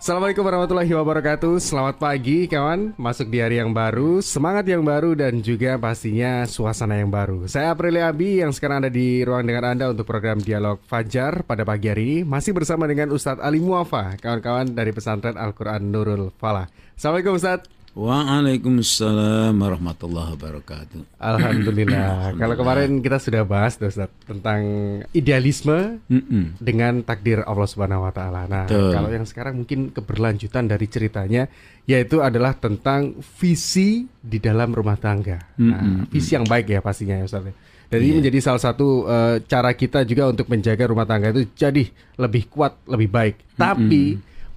Assalamualaikum warahmatullahi wabarakatuh. Selamat pagi kawan. Masuk di hari yang baru Semangat yang baru Dan juga pastinya suasana yang baru. Saya Aprilia Abi Yang sekarang ada di ruang dengan Anda Untuk program Dialog Fajar Pada pagi hari ini. Masih bersama dengan Ustadz Ali Muafa Kawan-kawan dari pesantren Al-Quran Nurul Falah. Assalamualaikum Ustadz Waalaikumsalam warahmatullahi wabarakatuh. Alhamdulillah. Kalau kemarin kita sudah bahas Ustaz, tentang idealisme Mm-mm. dengan takdir Allah Subhanahu wa taala. Nah, Tuh. kalau yang sekarang mungkin keberlanjutan dari ceritanya yaitu adalah tentang visi di dalam rumah tangga. Nah, visi yang baik ya pastinya ya Ustaz. Dan yeah. menjadi salah satu uh, cara kita juga untuk menjaga rumah tangga itu jadi lebih kuat, lebih baik. Mm-mm. Tapi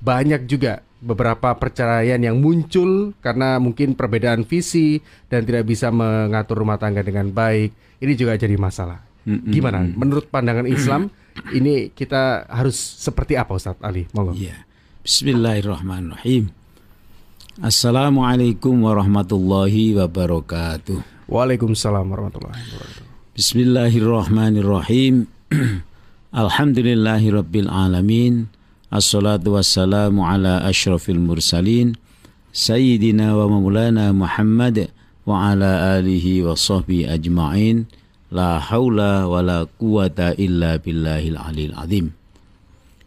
banyak juga beberapa perceraian yang muncul karena mungkin perbedaan visi dan tidak bisa mengatur rumah tangga dengan baik. Ini juga jadi masalah. Gimana? Menurut pandangan Islam, ini kita harus seperti apa Ustaz Ali? Monggo. Ya. Bismillahirrahmanirrahim. Assalamualaikum warahmatullahi wabarakatuh. Waalaikumsalam warahmatullahi wabarakatuh. Bismillahirrahmanirrahim. Alhamdulillahirabbil alamin. Assalatu wassalamu ala ashrafil mursalin Sayyidina wa maulana Muhammad Wa ala alihi wa sahbihi ajma'in La hawla wa la quwata illa billahil alil azim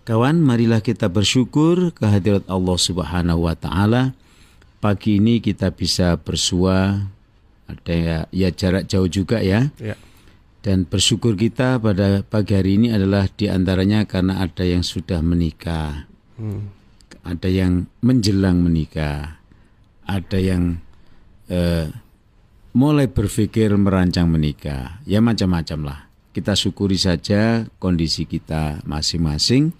Kawan, marilah kita bersyukur kehadirat Allah Subhanahu wa taala. Pagi ini kita bisa bersua ada ya, ya jarak jauh juga ya. ya. Dan bersyukur kita pada pagi hari ini adalah di antaranya karena ada yang sudah menikah, hmm. ada yang menjelang menikah, ada yang uh, mulai berpikir merancang menikah, ya macam-macam lah. Kita syukuri saja kondisi kita masing-masing.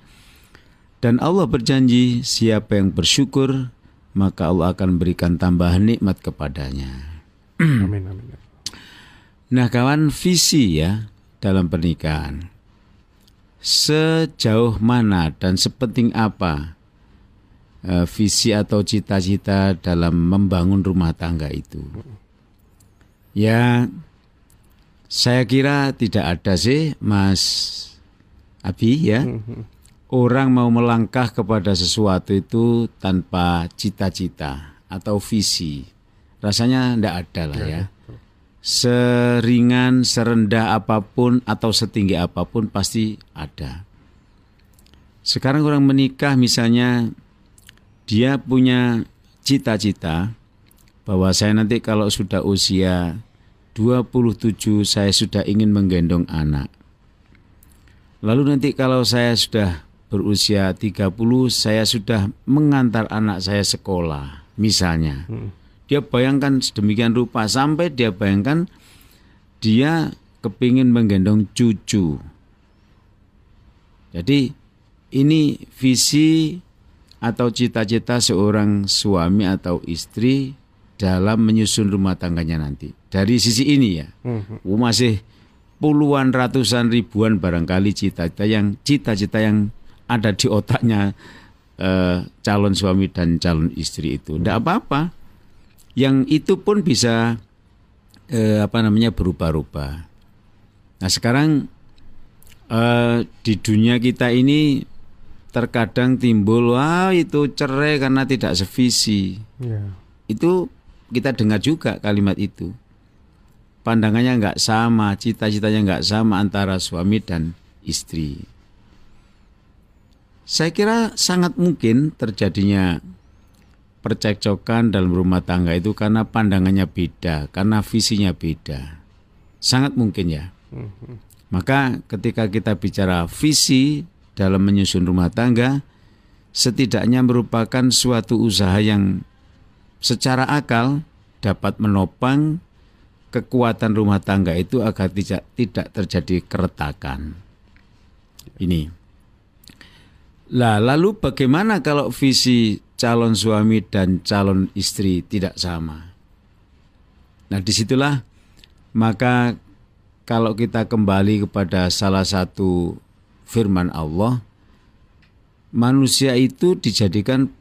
Dan Allah berjanji siapa yang bersyukur maka Allah akan berikan tambahan nikmat kepadanya. Amin amin. Nah kawan visi ya dalam pernikahan. Sejauh mana dan sepenting apa uh, visi atau cita-cita dalam membangun rumah tangga itu? Ya saya kira tidak ada sih Mas Abi ya. Orang mau melangkah kepada sesuatu itu tanpa cita-cita atau visi. Rasanya tidak ada lah ya seringan, serendah apa pun atau setinggi apa pun pasti ada. Sekarang orang menikah misalnya dia punya cita-cita bahwa saya nanti kalau sudah usia 27 saya sudah ingin menggendong anak. Lalu nanti kalau saya sudah berusia 30 saya sudah mengantar anak saya sekolah misalnya. Hmm dia bayangkan sedemikian rupa sampai dia bayangkan dia kepingin menggendong cucu. Jadi ini visi atau cita-cita seorang suami atau istri dalam menyusun rumah tangganya nanti. Dari sisi ini ya, hmm. masih puluhan ratusan ribuan barangkali cita-cita yang cita-cita yang ada di otaknya eh, calon suami dan calon istri itu. Tidak apa-apa yang itu pun bisa eh, apa namanya berubah-ubah. Nah sekarang eh, di dunia kita ini terkadang timbul wah itu cerai karena tidak sevisi. Yeah. Itu kita dengar juga kalimat itu. Pandangannya nggak sama, cita-citanya nggak sama antara suami dan istri. Saya kira sangat mungkin terjadinya percekcokan dalam rumah tangga itu karena pandangannya beda, karena visinya beda. Sangat mungkin ya. Maka ketika kita bicara visi dalam menyusun rumah tangga, setidaknya merupakan suatu usaha yang secara akal dapat menopang kekuatan rumah tangga itu agar tidak tidak terjadi keretakan. Ini. Lah, lalu bagaimana kalau visi calon suami dan calon istri tidak sama. Nah di situlah maka kalau kita kembali kepada salah satu firman Allah, manusia itu dijadikan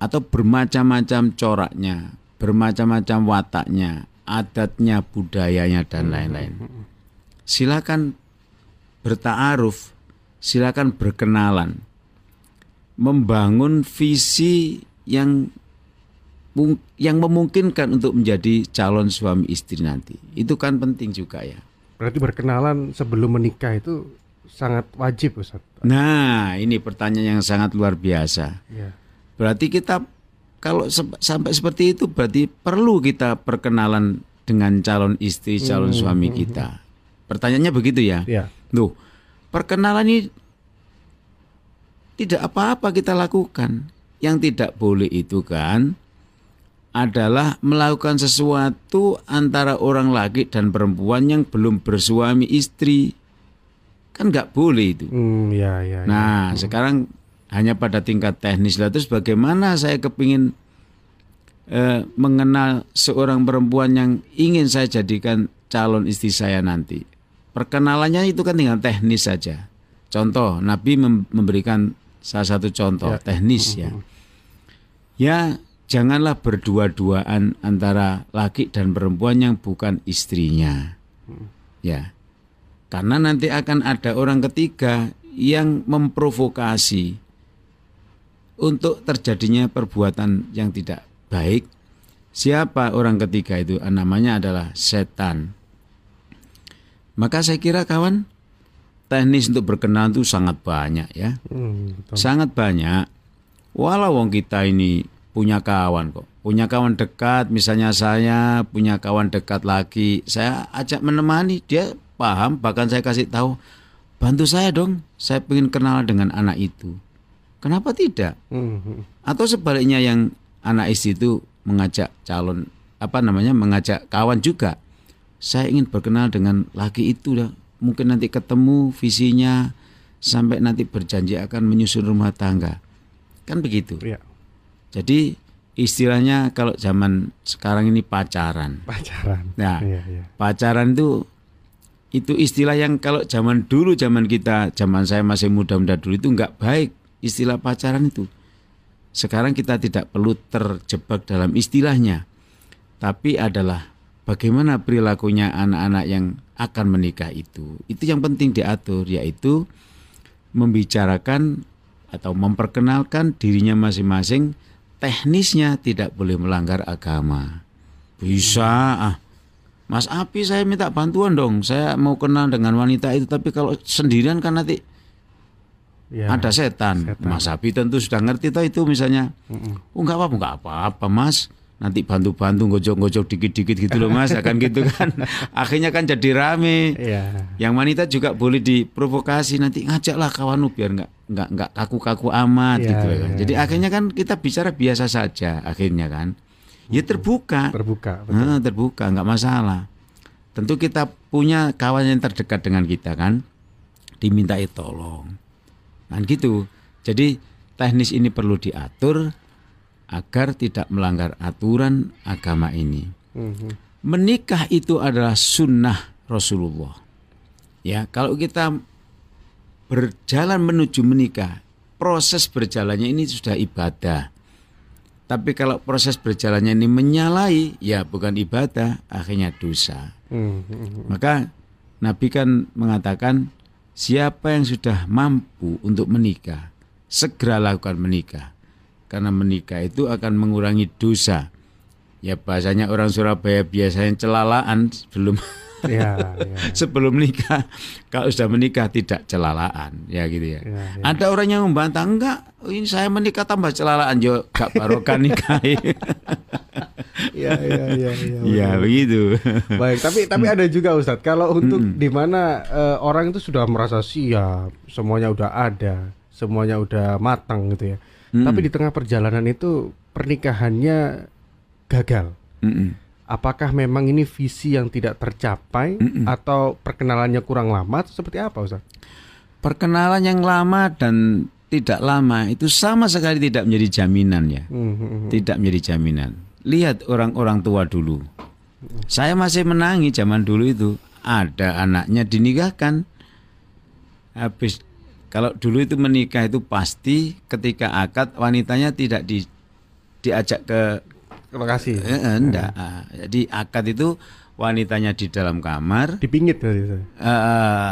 atau bermacam-macam coraknya, bermacam-macam wataknya, adatnya, budayanya dan hmm. lain-lain. Silakan bertaaruf, silakan berkenalan. Membangun visi yang yang memungkinkan untuk menjadi calon suami istri nanti. Itu kan penting juga ya. Berarti berkenalan sebelum menikah itu sangat wajib Ustaz. Nah, ini pertanyaan yang sangat luar biasa. Ya. Berarti kita kalau se sampai seperti itu berarti perlu kita perkenalan dengan calon istri, calon hmm, suami hmm, hmm. kita. Pertanyaannya begitu ya. ya. Loh, perkenalan ini tidak apa-apa kita lakukan. Yang tidak boleh itu kan adalah melakukan sesuatu antara orang laki dan perempuan yang belum bersuami istri. Kan nggak boleh itu. Hmm, ya, ya, ya. nah, hmm. sekarang hanya pada tingkat teknis lah. Terus bagaimana saya kepingin eh, mengenal seorang perempuan yang ingin saya jadikan calon istri saya nanti. Perkenalannya itu kan tinggal teknis saja. Contoh, Nabi memberikan salah satu contoh ya. teknis ya. Hmm. Ya, janganlah berdua-duaan antara laki dan perempuan yang bukan istrinya. Ya. Karena nanti akan ada orang ketiga yang memprovokasi untuk terjadinya perbuatan yang tidak baik. Siapa orang ketiga itu? Namanya adalah setan. Maka saya kira kawan, teknis untuk berkenalan itu sangat banyak ya. Hmm, sangat banyak. Walau wong kita ini punya kawan kok. Punya kawan dekat, misalnya saya punya kawan dekat lagi, saya ajak menemani, dia paham, bahkan saya kasih tahu, bantu saya dong, saya ingin kenal dengan anak itu. Kenapa tidak? Hmm. Atau sebaliknya yang anak istri itu mengajak calon apa namanya mengajak kawan juga. Saya ingin berkenal dengan laki itu dah. Mungkin nanti ketemu visinya sampai nanti berjanji akan menyusun rumah tangga. Kan begitu. Ya. Jadi istilahnya kalau zaman sekarang ini pacaran. Pacaran. Nah, iya, iya. pacaran itu itu istilah yang kalau zaman dulu zaman kita zaman saya masih muda-muda dulu itu nggak baik istilah pacaran itu. Sekarang kita tidak perlu terjebak dalam istilahnya, tapi adalah bagaimana perilakunya anak-anak yang akan menikah itu. Itu yang penting diatur, yaitu membicarakan atau memperkenalkan dirinya masing-masing teknisnya tidak boleh melanggar agama. Bisa ah. Mas Api saya minta bantuan dong. Saya mau kenal dengan wanita itu tapi kalau sendirian kan nanti ya, ada setan. setan. Mas Api tentu sudah ngerti toh itu misalnya. Mm -mm. Oh enggak apa-apa, enggak apa-apa, Mas nanti bantu-bantu gojok-gojok dikit-dikit gitu loh mas. Akan gitu kan. Akhirnya kan jadi rame. Yeah. yang wanita juga boleh diprovokasi nanti ngajaklah kawanmu biar nggak nggak nggak kaku-kaku amat yeah, gitu kan yeah, jadi yeah. akhirnya kan kita bicara biasa saja akhirnya kan. Ya terbuka. Terbuka betul. Nah, terbuka nggak masalah. Tentu kita punya kawan yang terdekat dengan kita kan dimintai tolong. Kan gitu. Jadi teknis ini perlu diatur agar tidak melanggar aturan agama ini. Mm-hmm. Menikah itu adalah sunnah Rasulullah. Ya, kalau kita berjalan menuju menikah, proses berjalannya ini sudah ibadah. Tapi kalau proses berjalannya ini menyalahi, ya bukan ibadah, akhirnya dosa. Mm-hmm. Maka Nabi kan mengatakan, siapa yang sudah mampu untuk menikah, segera lakukan menikah karena menikah itu akan mengurangi dosa. Ya bahasanya orang Surabaya biasanya celalaan sebelum ya, ya. sebelum nikah. Kalau sudah menikah tidak celalaan, ya gitu ya. ya, ya. Ada orang yang membantah enggak, ini saya menikah tambah celalaan jo gak barokah nikah. ya, ya, ya, ya, ya begitu. Baik, tapi tapi ada juga Ustadz, kalau untuk mm -mm. di mana uh, orang itu sudah merasa siap, semuanya udah ada, semuanya udah matang gitu ya Hmm. Tapi di tengah perjalanan itu pernikahannya gagal. Hmm. Apakah memang ini visi yang tidak tercapai hmm. atau perkenalannya kurang lama atau seperti apa Ustaz? Perkenalan yang lama dan tidak lama itu sama sekali tidak menjadi jaminan ya. Hmm. Tidak menjadi jaminan. Lihat orang-orang tua dulu. Saya masih menangi zaman dulu itu ada anaknya dinikahkan habis kalau dulu itu menikah itu pasti ketika akad wanitanya tidak di diajak ke lokasi. Eh, enggak. Hmm. Jadi akad itu wanitanya di dalam kamar. Dipingit tadi uh,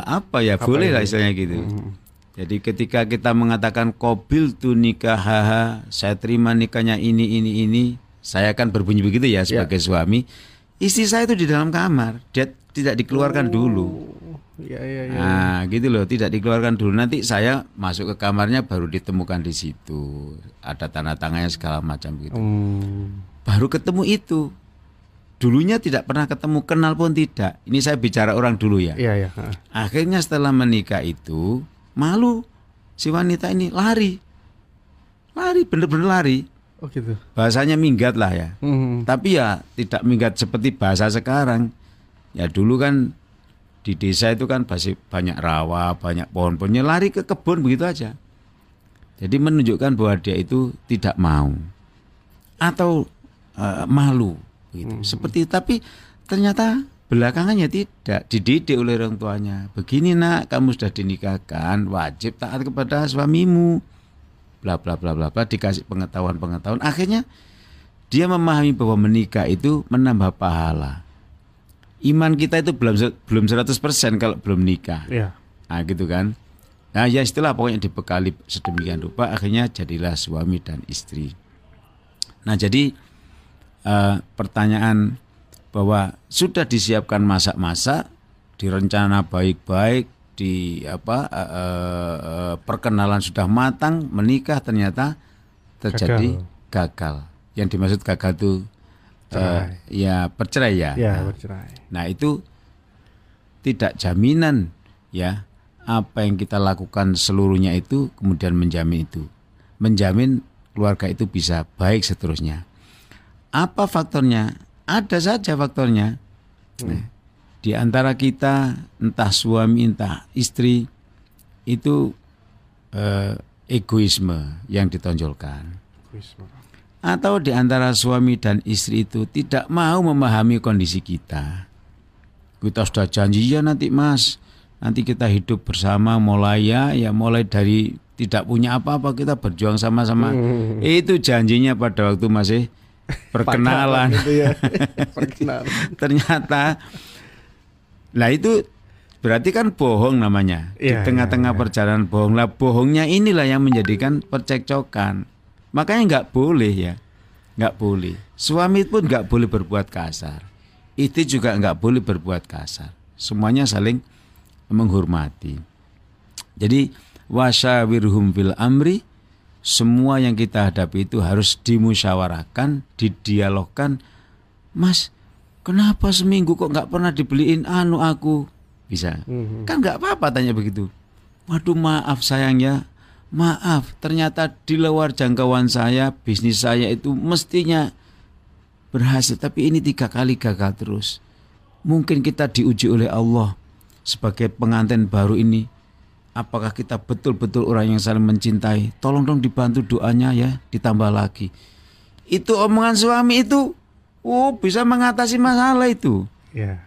apa ya apa boleh lah istilahnya gitu. Hmm. Jadi ketika kita mengatakan kobil tu nikah haha, saya terima nikahnya ini ini ini, saya akan berbunyi begitu ya sebagai ya. suami. Istri saya itu di dalam kamar, dia tidak dikeluarkan oh. dulu. Ya, ya, ya. Nah, gitu loh, tidak dikeluarkan dulu. Nanti saya masuk ke kamarnya baru ditemukan di situ. Ada tanda tangannya segala macam gitu. Hmm. Baru ketemu itu. Dulunya tidak pernah ketemu, kenal pun tidak. Ini saya bicara orang dulu ya. Iya, iya. Akhirnya setelah menikah itu malu si wanita ini lari. Lari, bener-bener lari. Oh gitu. Bahasanya minggat lah ya. Hmm. Tapi ya tidak minggat seperti bahasa sekarang. Ya dulu kan di desa itu kan masih banyak rawa, banyak pohon-pohonnya lari ke kebun begitu aja. Jadi menunjukkan bahwa dia itu tidak mau atau uh, malu gitu. Hmm. Seperti tapi ternyata belakangannya tidak dididik oleh orang tuanya. Begini nak, kamu sudah dinikahkan, wajib taat kepada suamimu bla bla bla bla bla dikasih pengetahuan-pengetahuan akhirnya dia memahami bahwa menikah itu menambah pahala. Iman kita itu belum belum 100% kalau belum nikah. Ya. Nah, gitu kan. Nah, ya istilah pokoknya dibekali sedemikian rupa akhirnya jadilah suami dan istri. Nah, jadi uh, pertanyaan bahwa sudah disiapkan masak-masak, direncana baik-baik, di apa uh, uh, perkenalan sudah matang menikah ternyata terjadi gagal. gagal. Yang dimaksud gagal itu uh, ya bercerai ya. Ya bercerai. Nah itu tidak jaminan ya apa yang kita lakukan seluruhnya itu kemudian menjamin itu menjamin keluarga itu bisa baik seterusnya. Apa faktornya? Ada saja faktornya. Hmm. Nah, di antara kita entah suami entah istri itu eh, egoisme yang ditonjolkan. Atau di antara suami dan istri itu tidak mau memahami kondisi kita. Kita sudah janji ya nanti Mas, nanti kita hidup bersama mulai ya ya mulai dari tidak punya apa-apa kita berjuang sama-sama. Hmm. Itu janjinya pada waktu masih perkenalan. ya. perkenalan. Ternyata Nah itu berarti kan bohong namanya ya, di tengah-tengah ya, ya. perjalanan bohong. Lah bohongnya inilah yang menjadikan percekcokan. Makanya nggak boleh ya, nggak boleh. Suami pun nggak boleh berbuat kasar. Istri juga nggak boleh berbuat kasar. Semuanya saling menghormati. Jadi wasyawirhum fil amri semua yang kita hadapi itu harus dimusyawarahkan, didialogkan. Mas, Kenapa seminggu kok nggak pernah dibeliin anu aku? Bisa. Mm-hmm. Kan nggak apa-apa tanya begitu. Waduh maaf sayang ya. Maaf, ternyata di luar jangkauan saya, bisnis saya itu mestinya berhasil. Tapi ini tiga kali gagal terus. Mungkin kita diuji oleh Allah sebagai pengantin baru ini. Apakah kita betul-betul orang yang saling mencintai? Tolong dong dibantu doanya ya, ditambah lagi. Itu omongan suami itu Oh, bisa mengatasi masalah itu. Ya.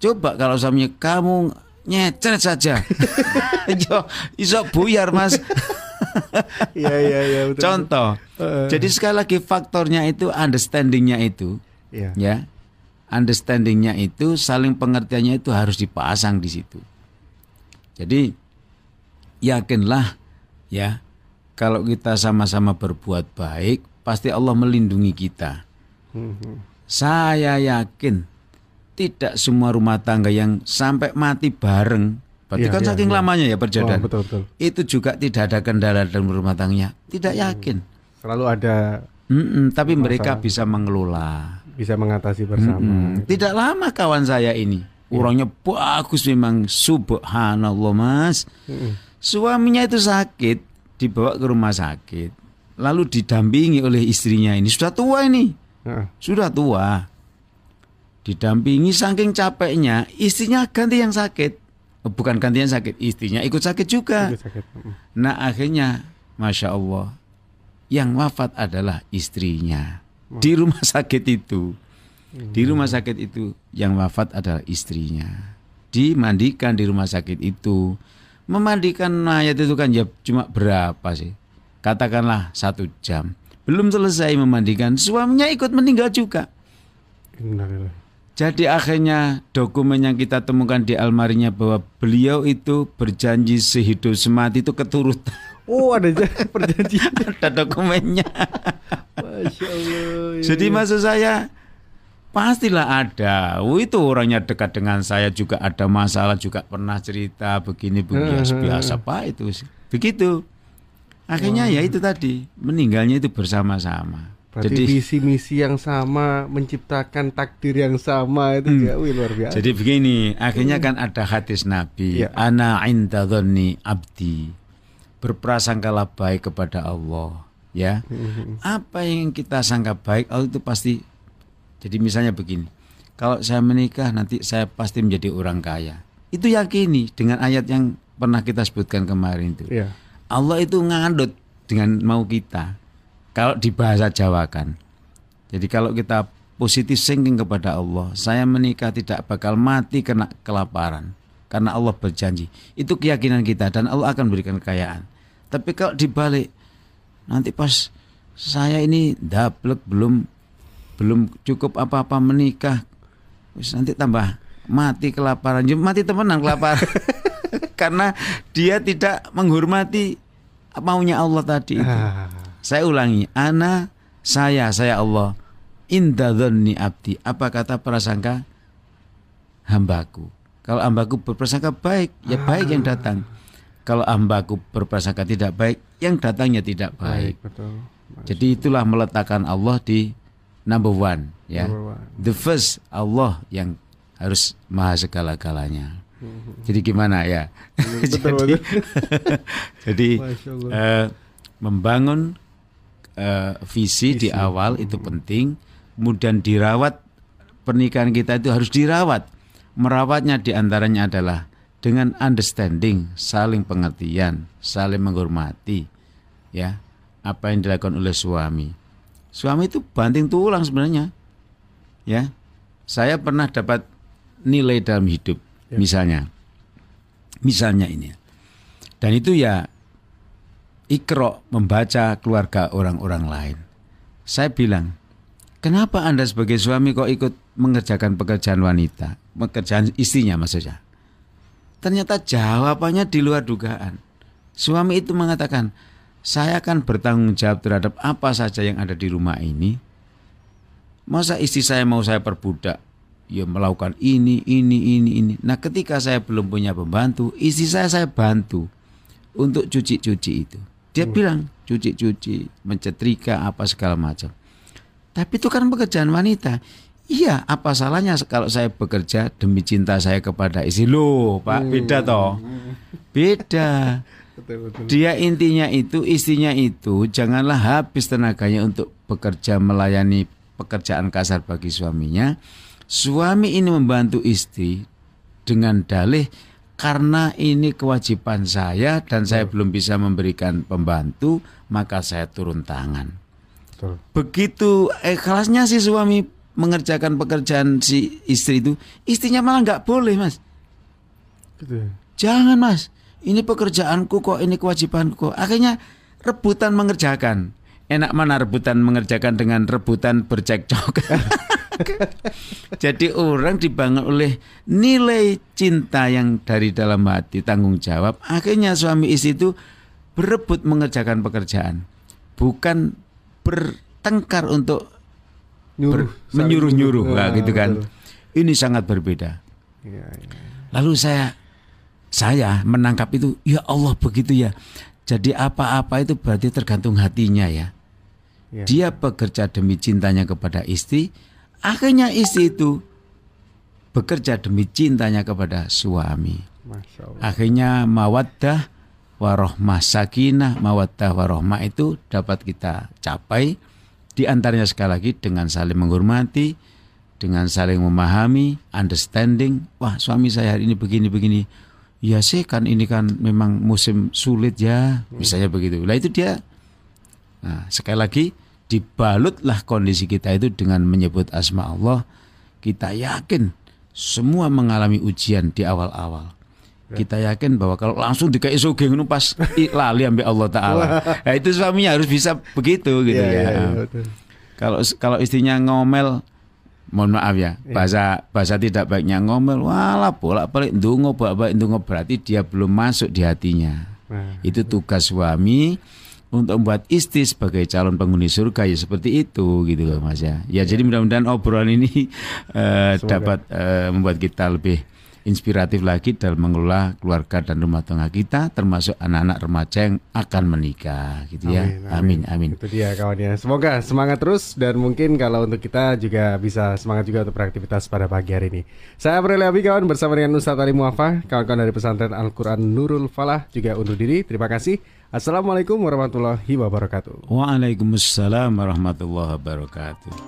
Coba kalau suaminya kamu nyecret saja. Yo, iso buyar, Mas. Iya, iya, iya, Contoh. Uh. Jadi sekali lagi faktornya itu understandingnya itu. Yeah. Ya. Understandingnya itu saling pengertiannya itu harus dipasang di situ. Jadi yakinlah ya kalau kita sama-sama berbuat baik pasti Allah melindungi kita. Saya yakin tidak semua rumah tangga yang sampai mati bareng, berarti ya, kan ya, saking ya. lamanya ya perjalanan. Oh, betul, betul. Itu juga tidak ada kendala dalam rumah tangganya. Tidak hmm. yakin. Selalu ada. Mm-mm, tapi masalah. mereka bisa mengelola, bisa mengatasi bersama. Mm-mm. Tidak lama kawan saya ini, ya. orangnya bagus memang, subhanallah mas. Mm-mm. Suaminya itu sakit, dibawa ke rumah sakit, lalu didampingi oleh istrinya ini sudah tua ini sudah tua. Didampingi saking capeknya, istrinya ganti yang sakit. Bukan ganti yang sakit, istrinya ikut sakit juga. Ikut sakit. Nah akhirnya, masya Allah, yang wafat adalah istrinya di rumah sakit itu. Di rumah sakit itu yang wafat adalah istrinya. Dimandikan di rumah sakit itu. Memandikan mayat itu kan ya cuma berapa sih? Katakanlah satu jam belum selesai memandikan, suaminya ikut meninggal juga. Jadi akhirnya dokumen yang kita temukan di almarinya bahwa beliau itu berjanji sehidup semati itu keturutan. Oh ada perjanjian. ada dokumennya. Masya Allah. Ya, Jadi ya. maksud saya pastilah ada. Oh, itu orangnya dekat dengan saya juga ada masalah juga pernah cerita begini begini uh, biasa pak itu. Begitu. Akhirnya wow. ya itu tadi meninggalnya itu bersama-sama. Berarti jadi visi misi yang sama, menciptakan takdir yang sama itu hmm. ya wih, luar biasa. Jadi begini, akhirnya hmm. kan ada hadis Nabi, ya. ana inta abdi. Berprasangkalah baik kepada Allah, ya. Hmm. Apa yang kita sangka baik, Allah itu pasti jadi misalnya begini. Kalau saya menikah nanti saya pasti menjadi orang kaya. Itu yakini dengan ayat yang pernah kita sebutkan kemarin itu. Ya. Allah itu ngandut dengan mau kita kalau di bahasa Jawa kan. Jadi kalau kita positif thinking kepada Allah, saya menikah tidak bakal mati kena kelaparan karena Allah berjanji. Itu keyakinan kita dan Allah akan berikan kekayaan. Tapi kalau dibalik nanti pas saya ini daplek belum belum cukup apa-apa menikah, Terus nanti tambah mati kelaparan, mati temenan kelaparan. karena dia tidak menghormati maunya Allah tadi itu. Ah. Saya ulangi, ana saya saya Allah inda abdi. Apa kata prasangka hambaku? Kalau hambaku berprasangka baik, ya baik yang datang. Kalau hambaku berprasangka tidak baik, yang datangnya tidak baik. baik betul. Jadi itulah meletakkan Allah di number one, ya. Number one. The first Allah yang harus maha segala-galanya. Hmm. Jadi gimana ya? Betul, jadi, jadi uh, membangun uh, visi, visi di awal itu penting, kemudian dirawat pernikahan kita itu harus dirawat. Merawatnya di antaranya adalah dengan understanding, saling pengertian, saling menghormati, ya apa yang dilakukan oleh suami. Suami itu banting tulang sebenarnya, ya. Saya pernah dapat nilai dalam hidup, ya. misalnya, misalnya ini, dan itu ya ikro membaca keluarga orang-orang lain. Saya bilang, kenapa Anda sebagai suami kok ikut mengerjakan pekerjaan wanita, pekerjaan istrinya maksudnya? Ternyata jawabannya di luar dugaan. Suami itu mengatakan, saya akan bertanggung jawab terhadap apa saja yang ada di rumah ini. Masa istri saya mau saya perbudak? Ya melakukan ini, ini, ini, ini. Nah ketika saya belum punya pembantu, istri saya saya bantu untuk cuci-cuci itu. Dia hmm. bilang cuci-cuci, mencetrika apa segala macam. Tapi itu kan pekerjaan wanita. Iya, apa salahnya kalau saya bekerja demi cinta saya kepada istri? Loh, Pak, hmm. beda toh. Beda. Dia intinya itu, istrinya itu janganlah habis tenaganya untuk bekerja melayani pekerjaan kasar bagi suaminya. Suami ini membantu istri dengan dalih karena ini kewajiban saya dan saya belum bisa memberikan pembantu, maka saya turun tangan. Betul. Begitu ikhlasnya si suami mengerjakan pekerjaan si istri itu, istrinya malah nggak boleh mas. Gitu. Ya? Jangan mas, ini pekerjaanku kok, ini kewajibanku kok. Akhirnya rebutan mengerjakan. Enak mana rebutan mengerjakan dengan rebutan bercekcok. Jadi orang dibangun oleh nilai cinta yang dari dalam hati, tanggung jawab. Akhirnya suami istri itu berebut mengerjakan pekerjaan, bukan bertengkar untuk menyuruh-nyuruh, nah, gitu kan. Ini sangat berbeda. Ya, ya. Lalu saya saya menangkap itu, ya Allah begitu ya. Jadi apa-apa itu berarti tergantung hatinya ya. ya. Dia bekerja demi cintanya kepada istri, Akhirnya istri itu bekerja demi cintanya kepada suami. Akhirnya mawaddah warohmah sakinah, mawaddah warohmah itu dapat kita capai di antaranya sekali lagi dengan saling menghormati, dengan saling memahami, understanding. Wah suami saya hari ini begini-begini. Ya sih kan ini kan memang musim sulit ya, misalnya begitu. Lah itu dia. Nah, sekali lagi dibalutlah kondisi kita itu dengan menyebut asma Allah, kita yakin semua mengalami ujian di awal-awal. kita yakin bahwa kalau langsung dikai sugih ngono pas lali ambil Allah taala. Nah, itu suaminya harus bisa begitu gitu yeah, ya. Yeah, yeah, kalau kalau istrinya ngomel mohon maaf ya yeah. bahasa bahasa tidak baiknya ngomel walah bolak balik ndungo bolak balik ndungo berarti dia belum masuk di hatinya nah, itu tugas suami untuk membuat istri sebagai calon penghuni surga ya seperti itu gitu loh mas ya ya yeah. jadi mudah-mudahan obrolan ini uh, dapat uh, membuat kita lebih inspiratif lagi dalam mengelola keluarga dan rumah tangga kita termasuk anak-anak remaja yang akan menikah gitu ya. Amin, amin. amin. Itu dia kawan ya. Semoga semangat terus dan mungkin kalau untuk kita juga bisa semangat juga untuk beraktivitas pada pagi hari ini. Saya Abril Abi kawan bersama dengan Ustaz Ali Muafa, kawan-kawan dari pesantren Al-Qur'an Nurul Falah juga undur diri. Terima kasih. Assalamualaikum warahmatullahi wabarakatuh. Waalaikumsalam warahmatullahi wabarakatuh.